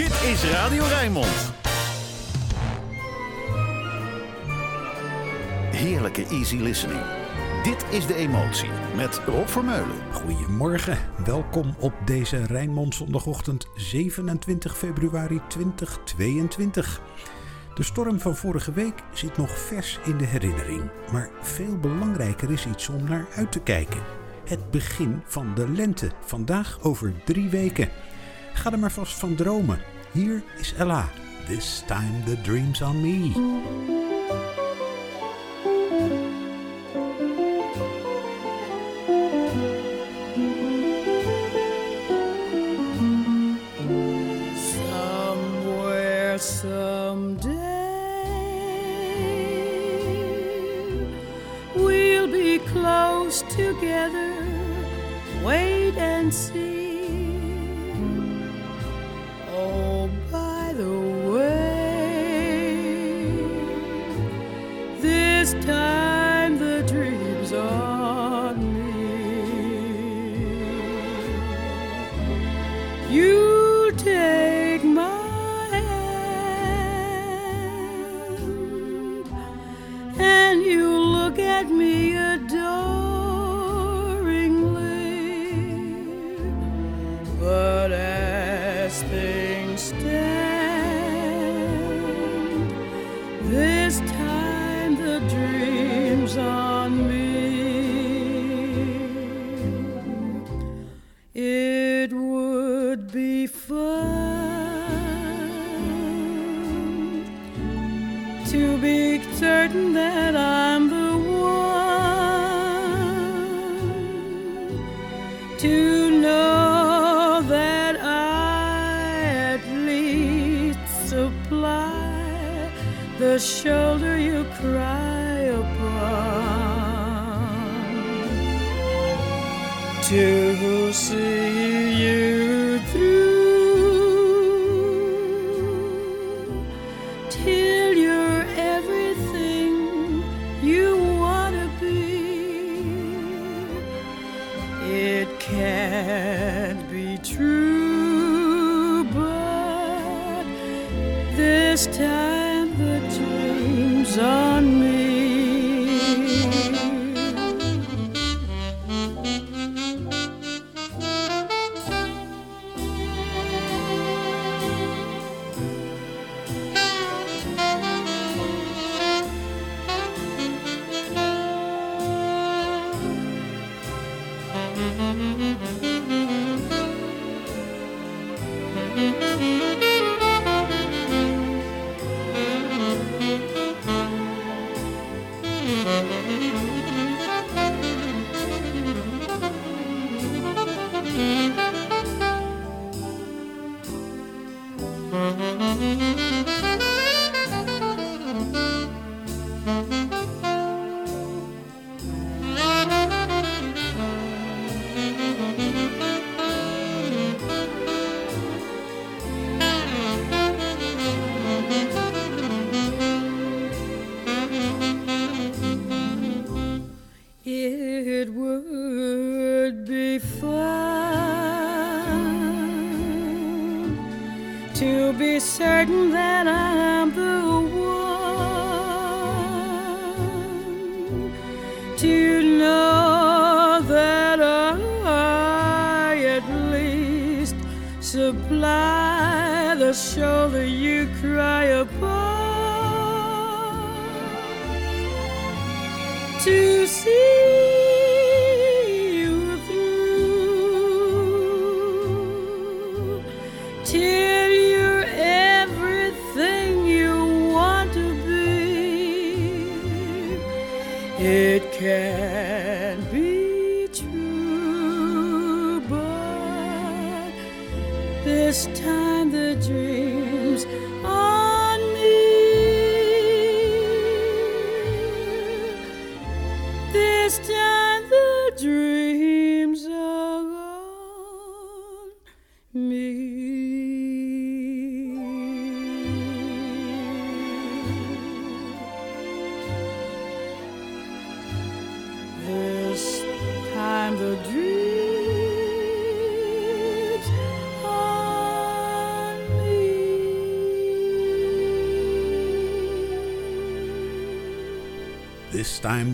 Dit is Radio Rijnmond. Heerlijke easy listening. Dit is De Emotie met Rob Vermeulen. Goedemorgen, welkom op deze Rijnmond zondagochtend 27 februari 2022. De storm van vorige week zit nog vers in de herinnering. Maar veel belangrijker is iets om naar uit te kijken. Het begin van de lente, vandaag over drie weken. Ga er maar vast van dromen. Hier is Ella. This time the dream's on me. To be certain that I'm the one to know that I at least supply the shoulder you cry upon. To see It would be fun to be certain that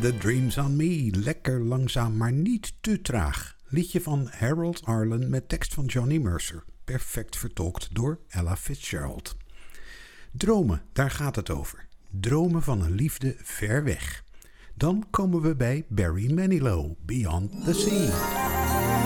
The dreams on me. Lekker langzaam, maar niet te traag. Liedje van Harold Arlen met tekst van Johnny Mercer. Perfect vertolkt door Ella Fitzgerald. Dromen, daar gaat het over. Dromen van een liefde ver weg. Dan komen we bij Barry Manilow, Beyond the Sea.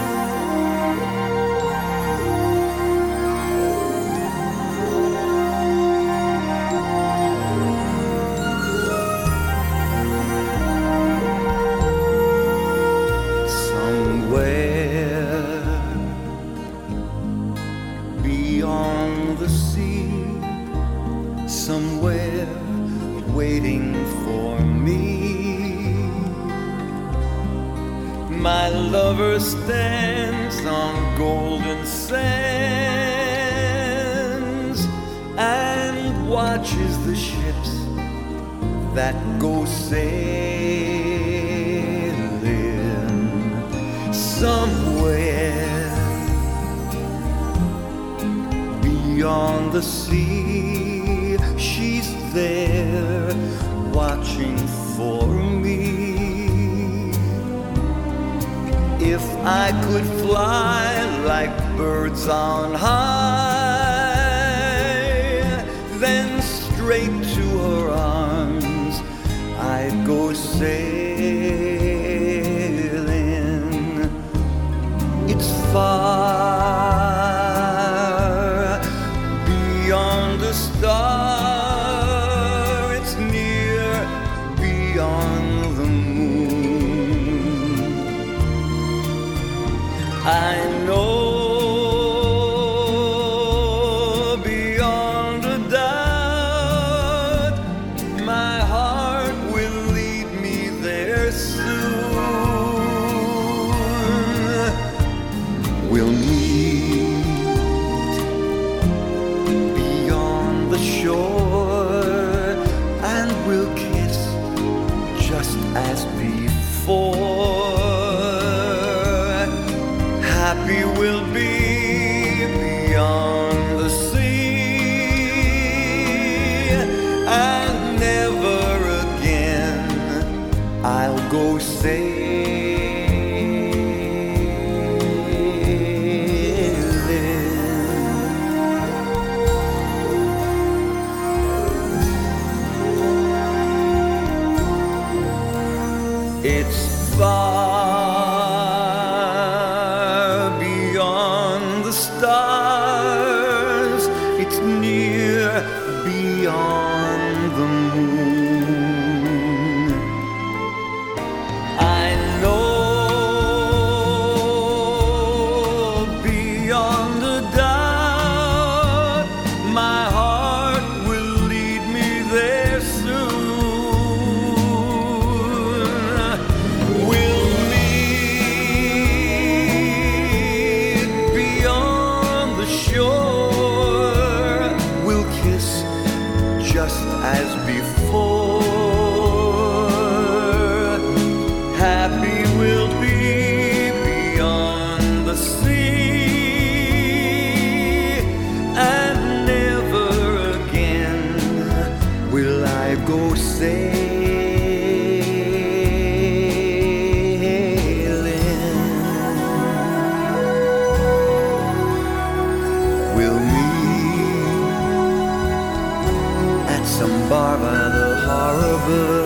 Bar by the harbor.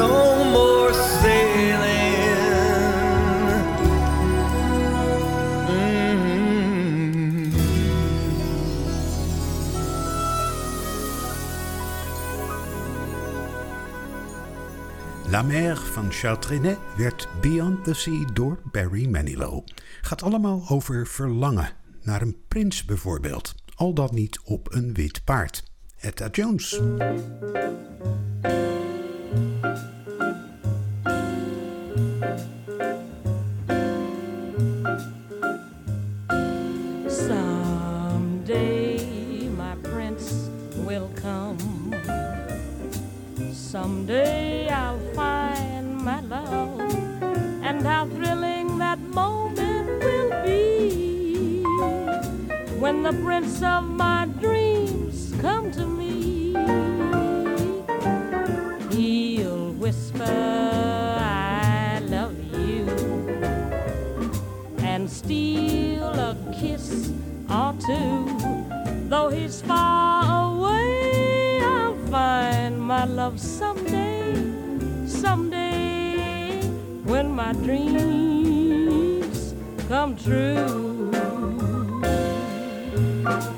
No more sailing. La Mer van Charles Trenet werd Beyond the Sea door Barry Manilow. Gaat allemaal over verlangen naar een prins bijvoorbeeld, al dan niet op een wit paard. Etta Jones. Someday my prince will come. Someday I'll find my love, and how thrilling that moment when the prince of my dreams come to me. He'll whisper, I love you, and steal a kiss or two. Though he's far away, I'll find my love someday, someday, when my dreams come true. Someday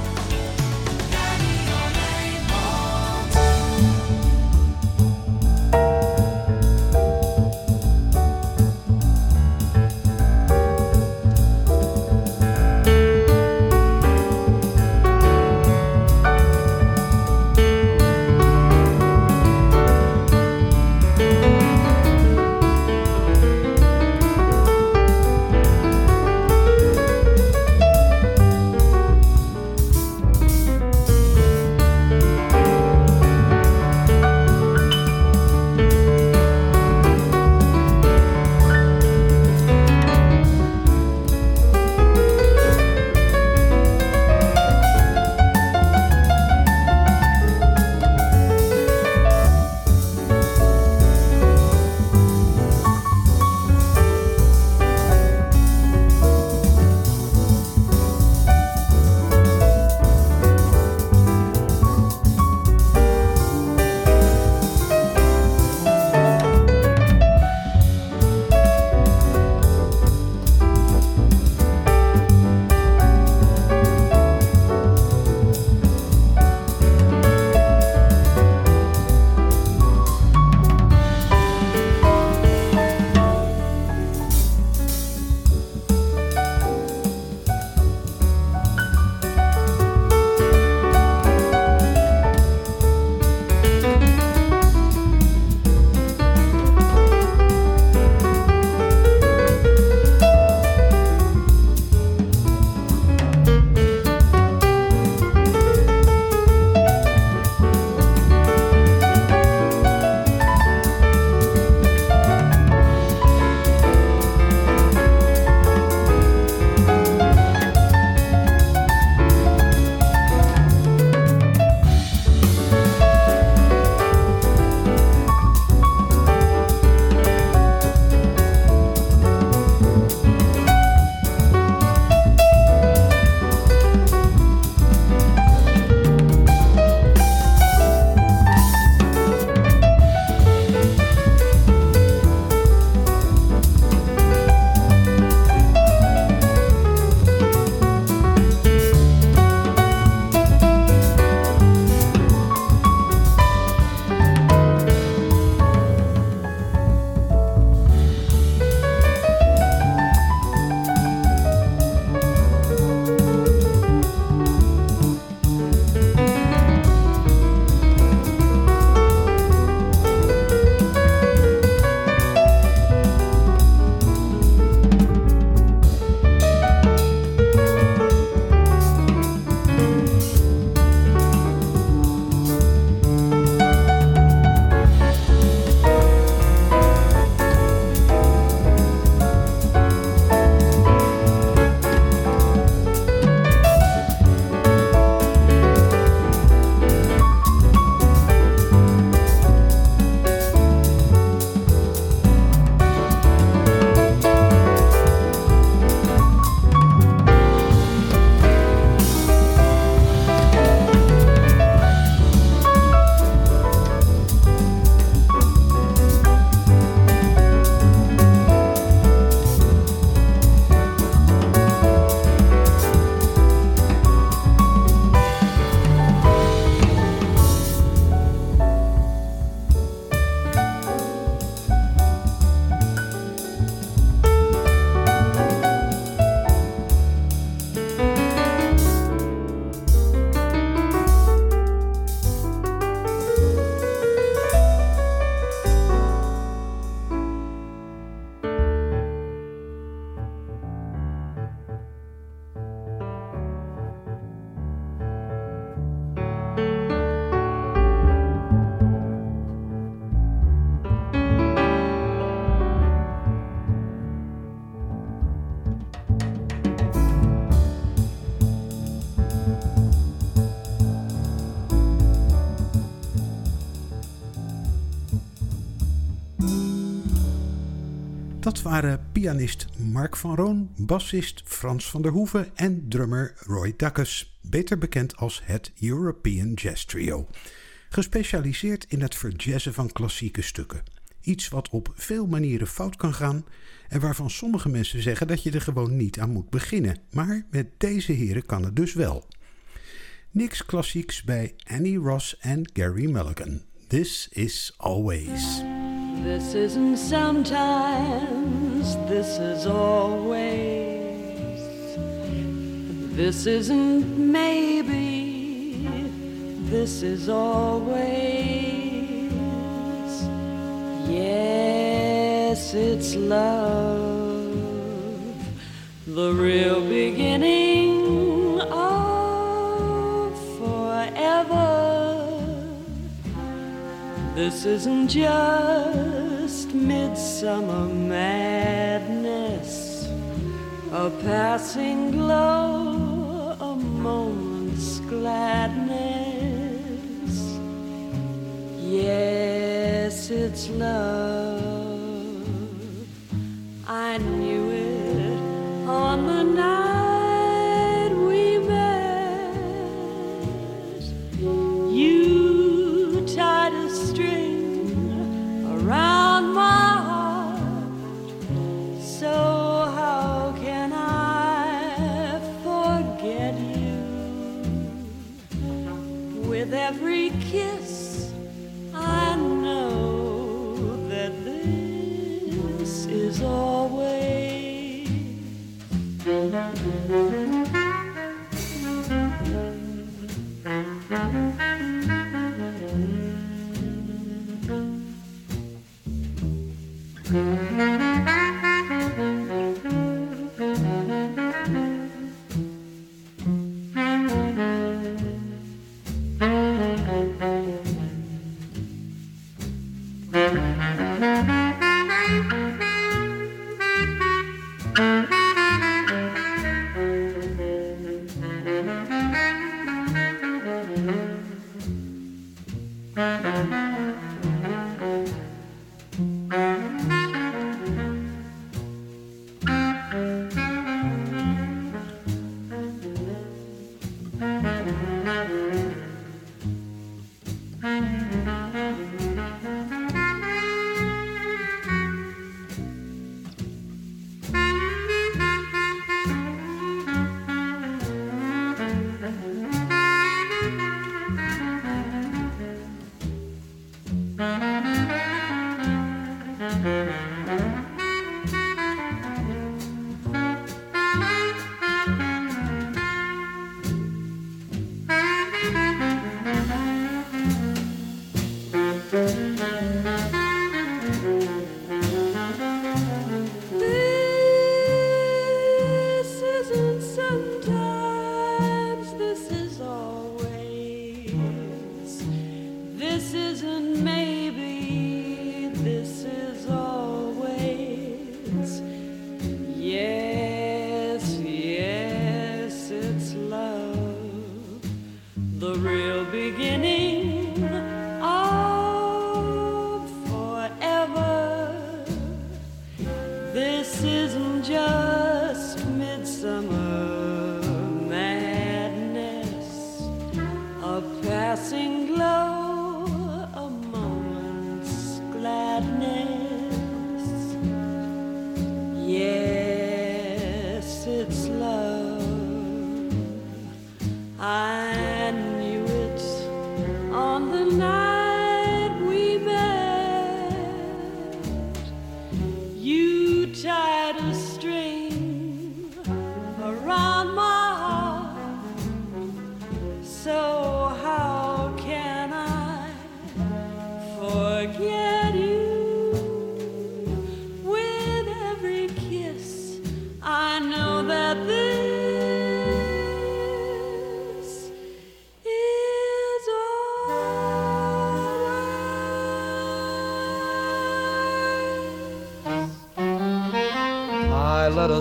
Dat waren pianist Mark van Roon, bassist Frans van der Hoeven en drummer Roy Dacus, beter bekend als het European Jazz Trio. Gespecialiseerd in het verjazzen van klassieke stukken. Iets wat op veel manieren fout kan gaan en waarvan sommige mensen zeggen dat je er gewoon niet aan moet beginnen. Maar met deze heren kan het dus wel. Niks klassieks bij Annie Ross en Gary Mulligan. This is always. This isn't sometimes, this is always. This isn't maybe, this is always. Yes, it's love, the real beginning This isn't just midsummer madness, a passing glow, a moment's gladness. Yes, it's love. I knew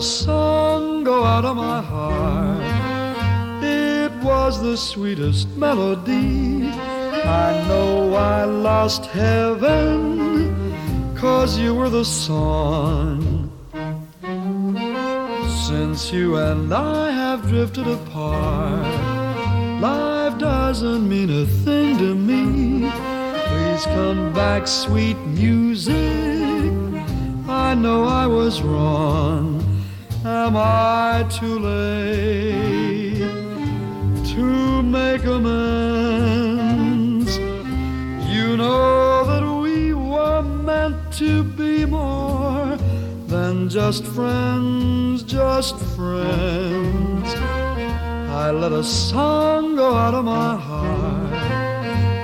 song go out of my heart. It was the sweetest melody. I know I lost heaven, cause you were the song Since you and I have drifted apart, life doesn't mean a thing to me. Please come back, sweet music. I know I was wrong. Am I too late to make amends? You know that we were meant to be more than just friends, just friends. I let a song go out of my heart.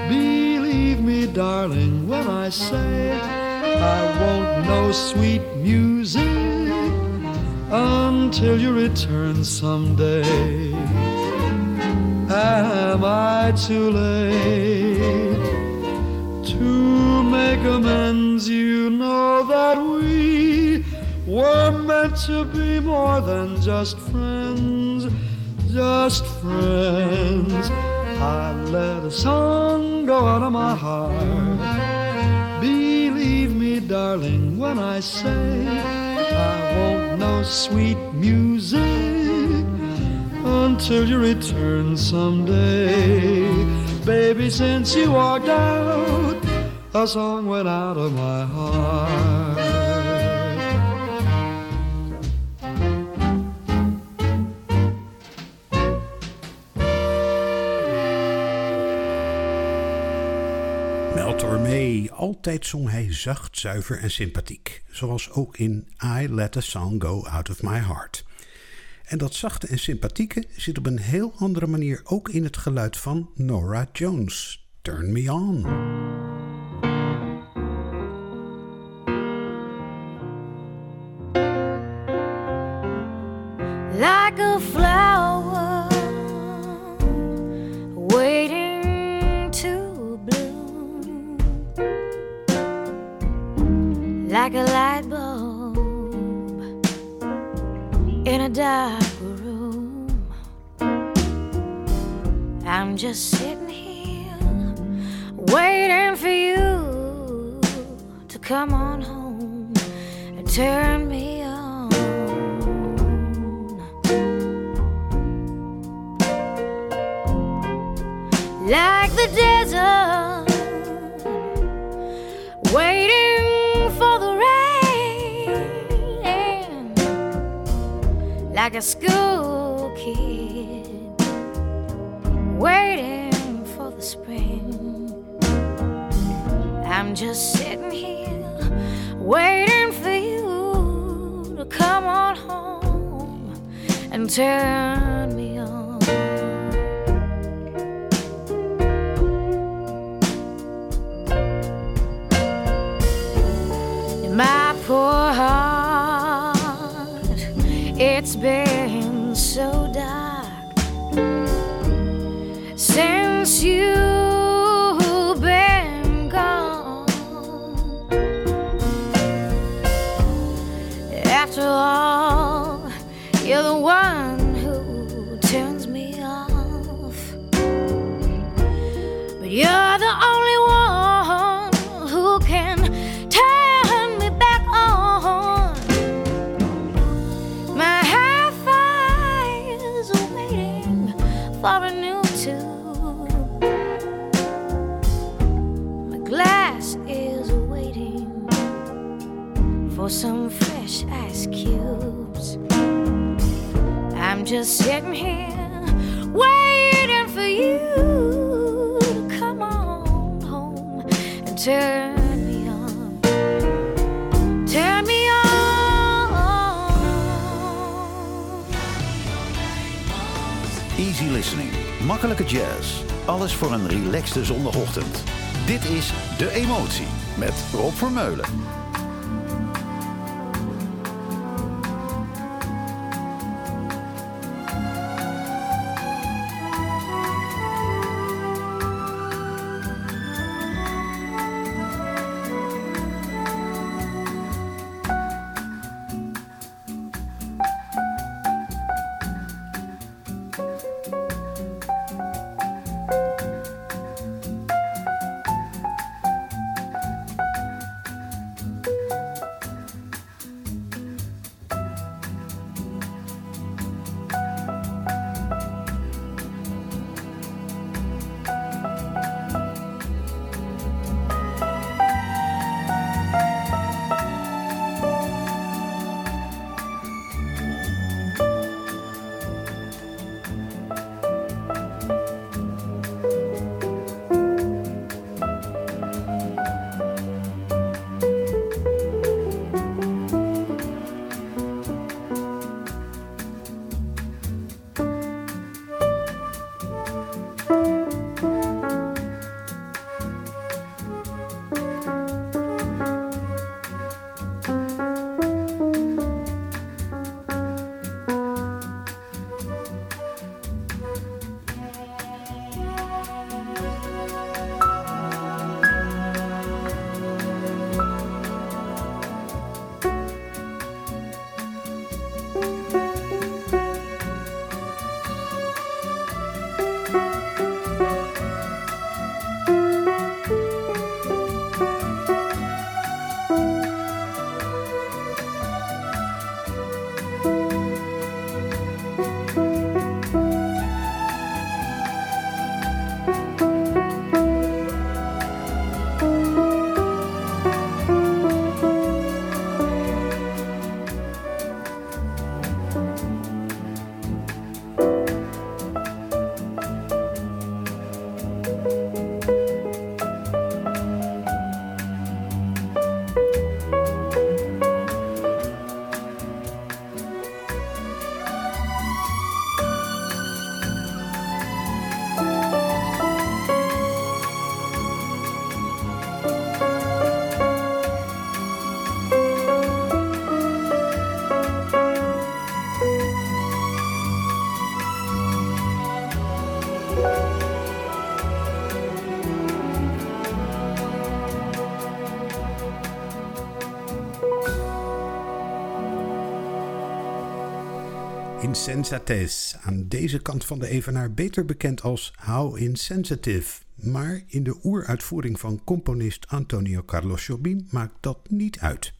Believe me, darling, when I say I won't know sweet music until you return someday. Am I too late to make amends? You know that we were meant to be more than just friends, just friends. I let a song go out of my heart. Believe me, darling, when I say sweet music until you return someday. Baby, since you walked out, a song went out of my heart. Tormé, altijd zong hij zacht, zuiver en sympathiek. Zoals ook in I Let a Song Go Out of My Heart. En dat zachte en sympathieke zit op een heel andere manier ook in het geluid van Nora Jones. Turn Me On. like a like a light bulb in a dark room. I'm just sitting here waiting for you to come on home and turn me on. like the desert, waiting like a school kid, waiting for the spring. I'm just sitting here, waiting for you to come on home and turn me It's been just sitting here waiting for you come on home and turn me on. Turn me on. Easy listening. Makkelijke jazz. Alles voor een relaxte zondagochtend. Dit is De Emotie met Rob Vermeulen. Insensatez, aan deze kant van de evenaar beter bekend als How Insensitive. Maar in de oeruitvoering van componist Antonio Carlos Jobim maakt dat niet uit.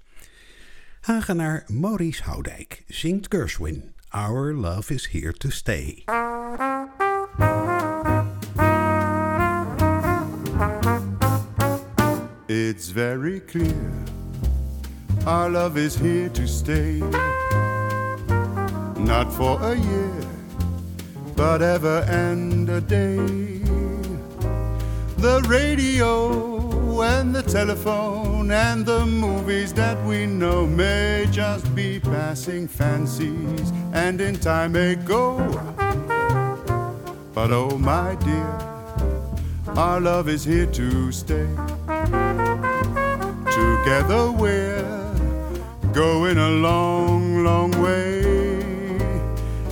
Hagenaar Maurice Houdijk zingt Gershwin, Our Love is Here to Stay. It's very clear our love is here to stay. Not for a year, but ever and a day. The radio and the telephone and the movies that we know may just be passing fancies and in time may go. But oh, my dear, our love is here to stay. Together we're going a long, long way.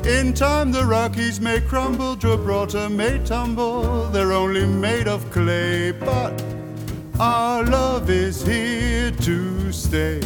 In time, the Rockies may crumble, Gibraltar may tumble, they're only made of clay, but our love is here to stay.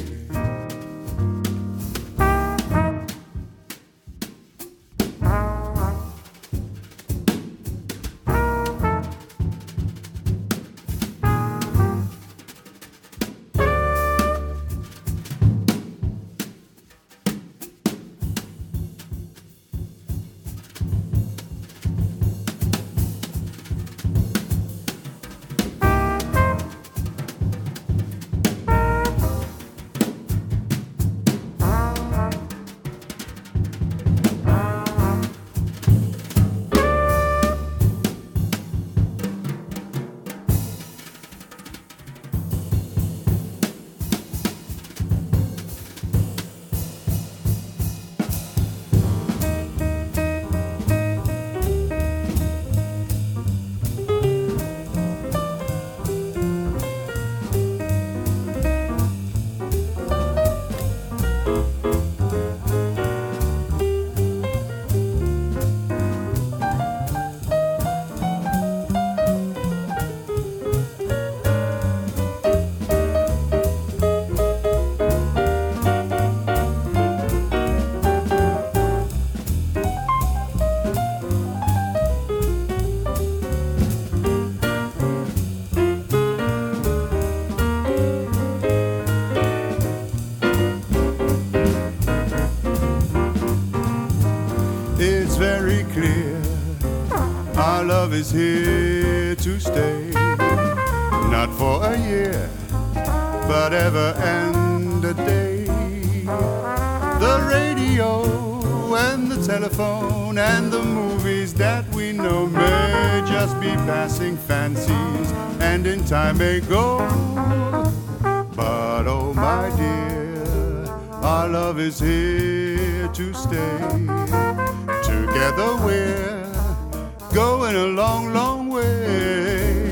Is here to stay. Not for a year, but ever and a day. The radio and the telephone and the movies that we know may just be passing fancies and in time may go. But oh, my dear, our love is here to stay. Together we're going a long, long way.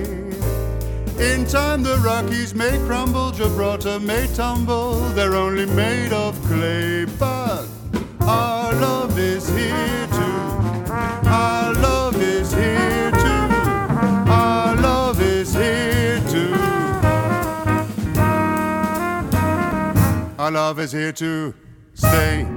In time, the Rockies may crumble, Gibraltar may tumble, they're only made of clay. But our love is here to, our love is here to, our love is here to, our love is here to stay.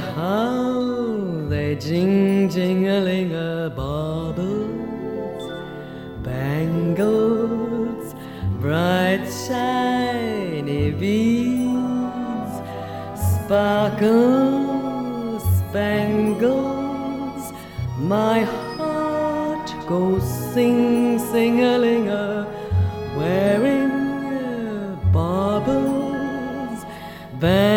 How they jing jingling a baubles, bangles, bright shiny beads, sparkle, spangles. My heart goes sing sing a a, wearing uh, baubles, bangles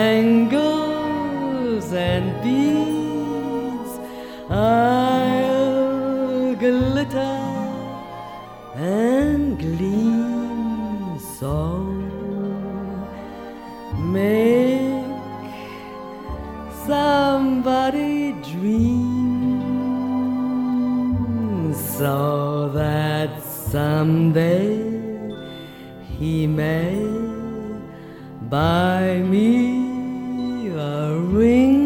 someday he may buy me a ring,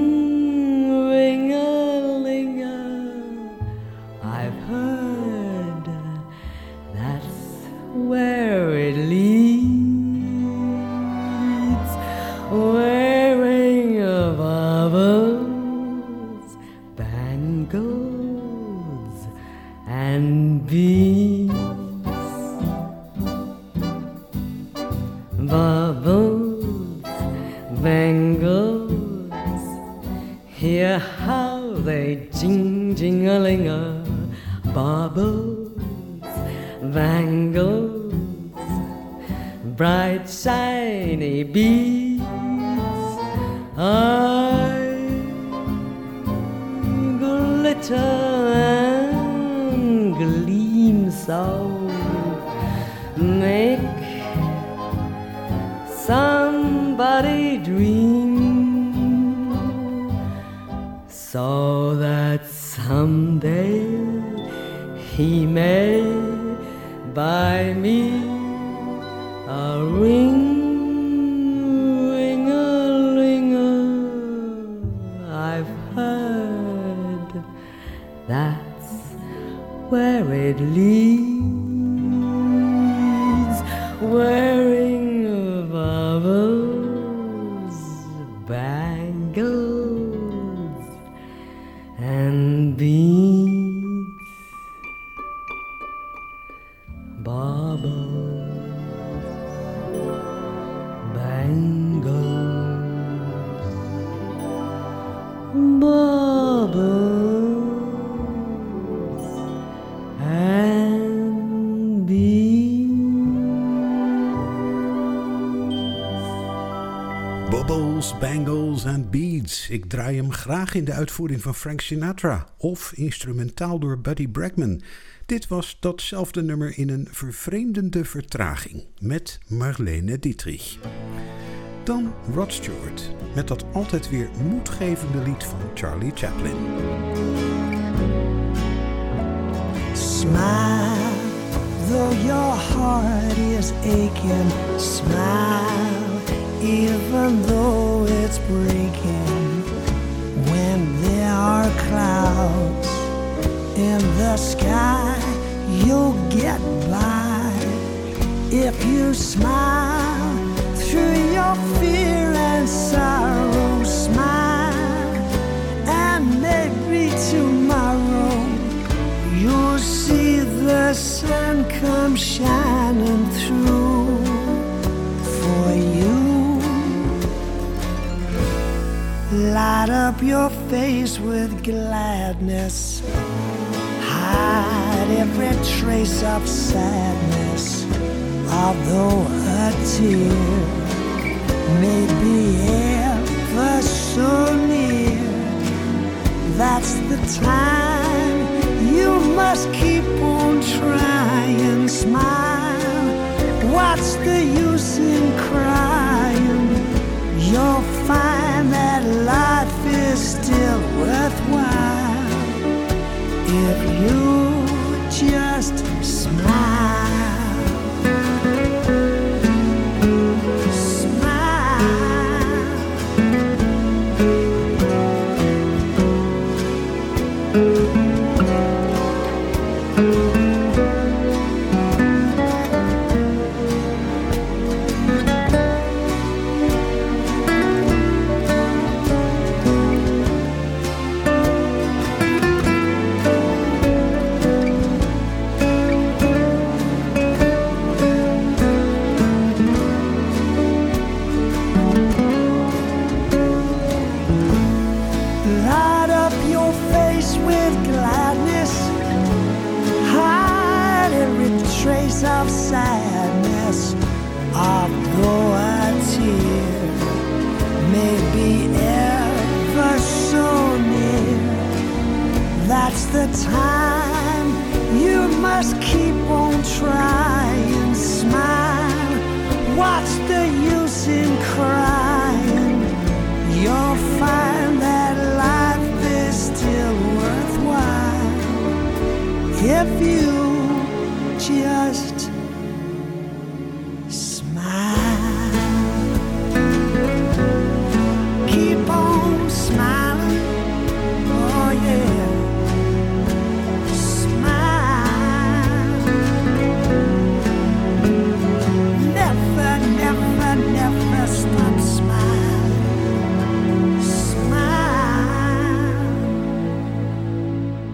Bangles en Beads. Ik draai hem graag in de uitvoering van Frank Sinatra of instrumentaal door Buddy Bregman. Dit was datzelfde nummer in een vervreemdende vertraging met Marlene Dietrich. Dan Rod Stewart met dat altijd weer moedgevende lied van Charlie Chaplin. Smile, though your heart is aching. Smile, even though it's breaking. When there are clouds in the sky, you'll get by. If you smile through your fear and sorrow, smile, and maybe tomorrow. You'll see the sun come shining through Light up your face with gladness. Hide every trace of sadness. Although a tear may be ever so near, that's the time you must keep on trying. Smile. What's the use in crying? You'll find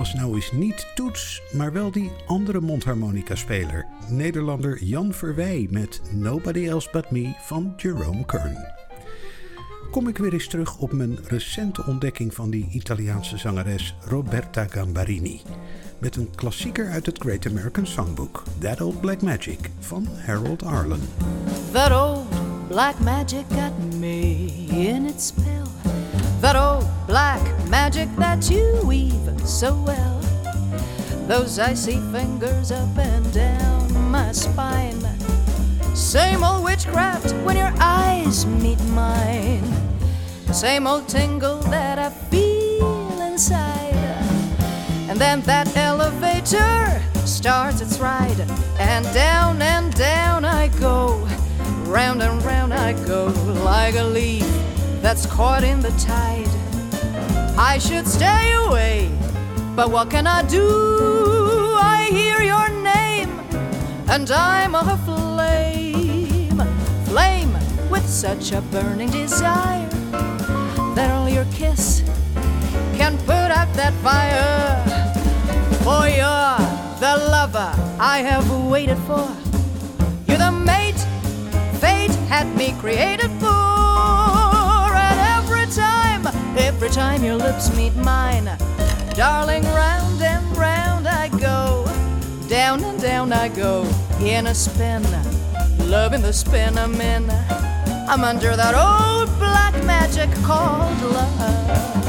Was nou eens niet Toets, maar wel die andere mondharmonica-speler. Nederlander Jan Verwij met Nobody Else But Me van Jerome Kern. kom ik weer eens terug op mijn recente ontdekking van die Italiaanse zangeres Roberta Gambarini. Met een klassieker uit het Great American Songbook, That Old Black Magic van Harold Arlen. That old black magic got me in its spell. That old black magic that you weave so well. Those icy fingers up and down my spine. Same old witchcraft when your eyes meet mine. The Same old tingle that I feel inside. And then that elevator starts its ride. And down and down I go. Round and round I go like a leaf that's caught in the tide. I should stay away, but what can I do? I hear your name, and I'm a flame, flame with such a burning desire that only your kiss can put out that fire. For you're the lover I have waited for. You're the mate fate had me created for. Every time your lips meet mine, darling, round and round I go. Down and down I go in a spin, loving the spin I'm in. I'm under that old black magic called love.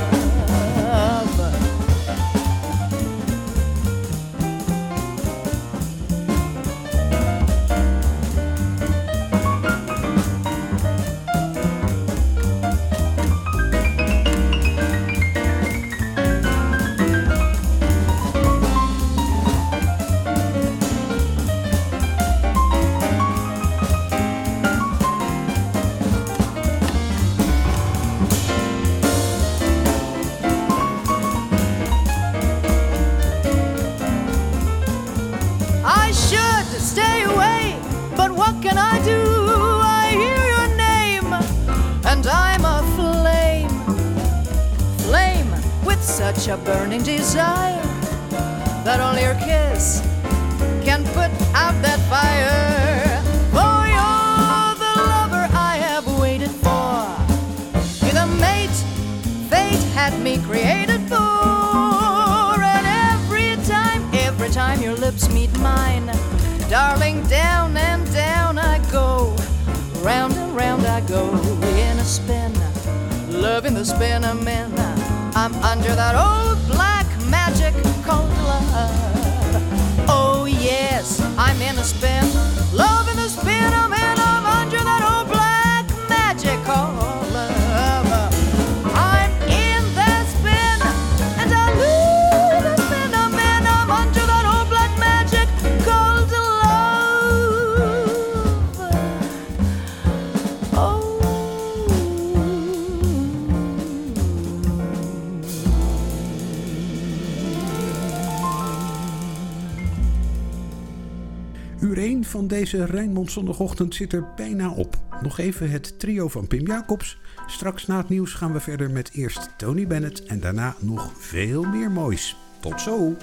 Van deze Rijnmond zondagochtend zit er bijna op. Nog even het trio van Pim Jacobs. Straks na het nieuws gaan we verder met eerst Tony Bennett en daarna nog veel meer moois. Tot zo!